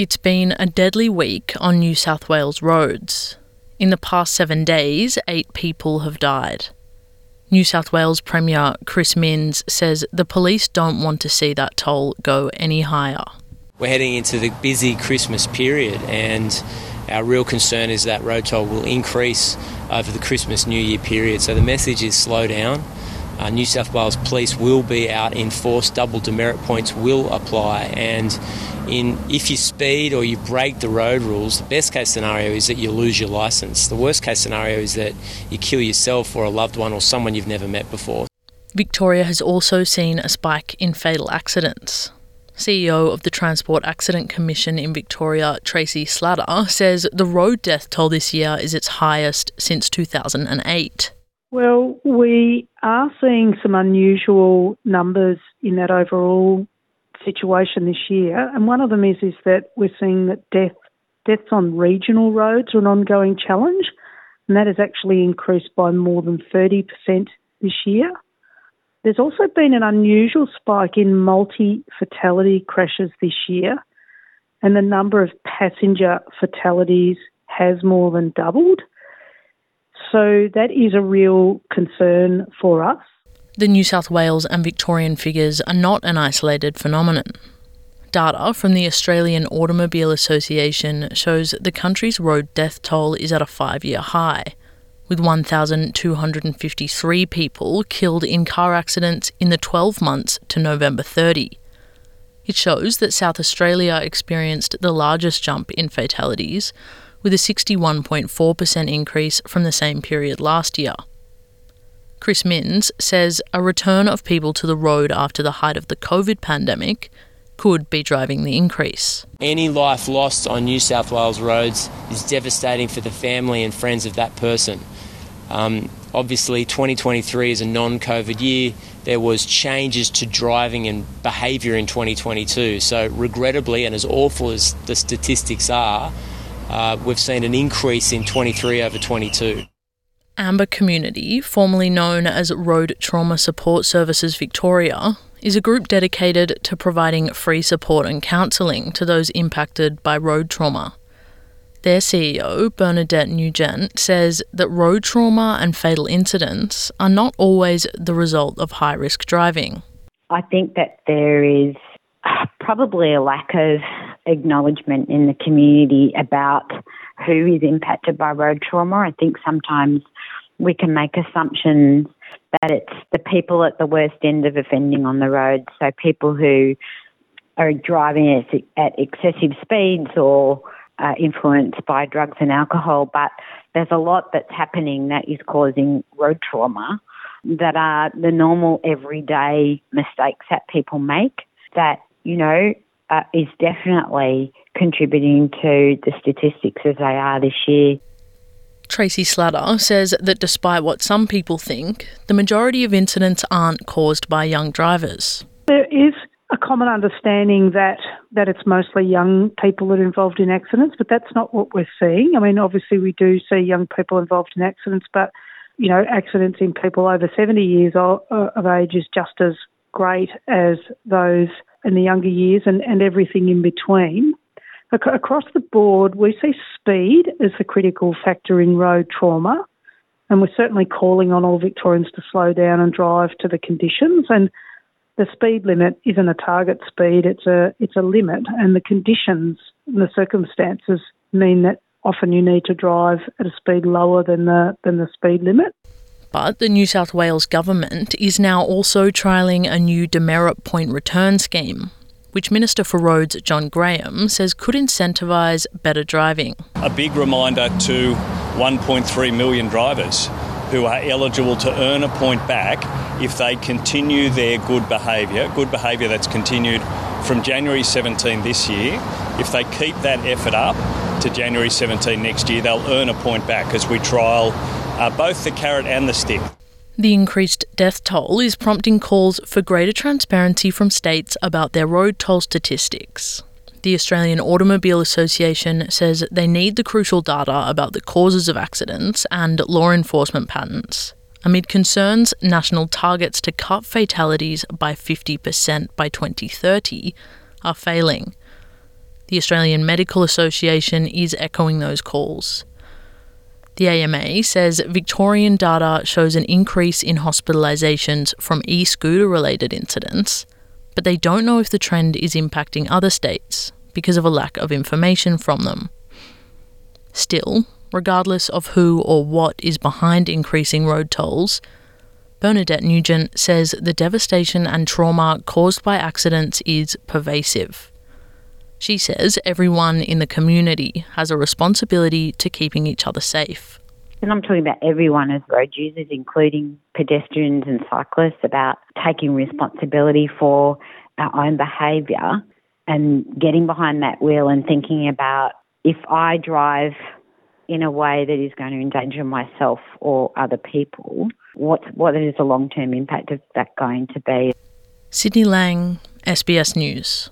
It's been a deadly week on New South Wales roads. In the past seven days, eight people have died. New South Wales Premier Chris Minns says the police don't want to see that toll go any higher. We're heading into the busy Christmas period, and our real concern is that road toll will increase over the Christmas New Year period. So the message is slow down. Uh, New South Wales Police will be out in force, double demerit points will apply, and in if you speed or you break the road rules, the best case scenario is that you lose your license. The worst case scenario is that you kill yourself or a loved one or someone you've never met before. Victoria has also seen a spike in fatal accidents. CEO of the Transport Accident Commission in Victoria, Tracey Slatter, says the road death toll this year is its highest since 2008. Well, we are seeing some unusual numbers in that overall situation this year, and one of them is is that we're seeing that death deaths on regional roads are an ongoing challenge, and that has actually increased by more than thirty percent this year. There's also been an unusual spike in multi fatality crashes this year, and the number of passenger fatalities has more than doubled. So that is a real concern for us. The New South Wales and Victorian figures are not an isolated phenomenon. Data from the Australian Automobile Association shows the country's road death toll is at a five year high, with 1,253 people killed in car accidents in the 12 months to November 30. It shows that South Australia experienced the largest jump in fatalities, with a 61.4% increase from the same period last year. Chris Minns says a return of people to the road after the height of the COVID pandemic could be driving the increase. Any life lost on New South Wales roads is devastating for the family and friends of that person. Um, obviously, 2023 is a non-COVID year. There was changes to driving and behaviour in 2022. So, regrettably, and as awful as the statistics are, uh, we've seen an increase in 23 over 22. Amber Community, formerly known as Road Trauma Support Services Victoria, is a group dedicated to providing free support and counselling to those impacted by road trauma. Their CEO, Bernadette Nugent, says that road trauma and fatal incidents are not always the result of high risk driving. I think that there is probably a lack of acknowledgement in the community about who is impacted by road trauma. I think sometimes we can make assumptions that it's the people at the worst end of offending on the road, so people who are driving at, excessive speeds or uh, influenced by drugs and alcohol, but there's a lot that's happening that is causing road trauma that are the normal everyday mistakes that people make that, you know, uh, is definitely contributing to the statistics as they are this year. Tracey Slatter says that despite what some people think, the majority of incidents aren't caused by young drivers. There is a common understanding that that it's mostly young people that are involved in accidents, but that's not what we're seeing. I mean, obviously we do see young people involved in accidents, but you know, accidents in people over 70 years of age is just as great as those in the younger years and, and everything in between. Across the board, we see speed as the critical factor in road trauma, and we're certainly calling on all Victorians to slow down and drive to the conditions. And the speed limit isn't a target speed; it's a it's a limit, and the conditions and the circumstances mean that often you need to drive at a speed lower than the than the speed limit. But the New South Wales government is now also trialling a new demerit point return scheme, which Minister for Roads John Graham says could incentivise better driving. A big reminder to 1.3 million drivers who are eligible to earn a point back if they continue their good behaviour, good behaviour that's continued from January 17 this year. If they keep that effort up to January 17 next year, they'll earn a point back as we trial uh, both the carrot and the stick. The increased death toll is prompting calls for greater transparency from states about their road toll statistics. The Australian Automobile Association says they need the crucial data about the causes of accidents and law enforcement patterns, amid concerns national targets to cut fatalities by 50% by 2030 are failing. The Australian Medical Association is echoing those calls. The AMA says Victorian data shows an increase in hospitalisations from e scooter related incidents, but they don't know if the trend is impacting other states because of a lack of information from them. Still, regardless of who or what is behind increasing road tolls, Bernadette Nugent says the devastation and trauma caused by accidents is pervasive. She says everyone in the community has a responsibility to keeping each other safe. And I'm talking about everyone as road users, including pedestrians and cyclists, about taking responsibility for our own behaviour and getting behind that wheel and thinking about if I drive in a way that is going to endanger myself or other people, what what is the long term impact of that going to be? Sydney Lang, SBS News.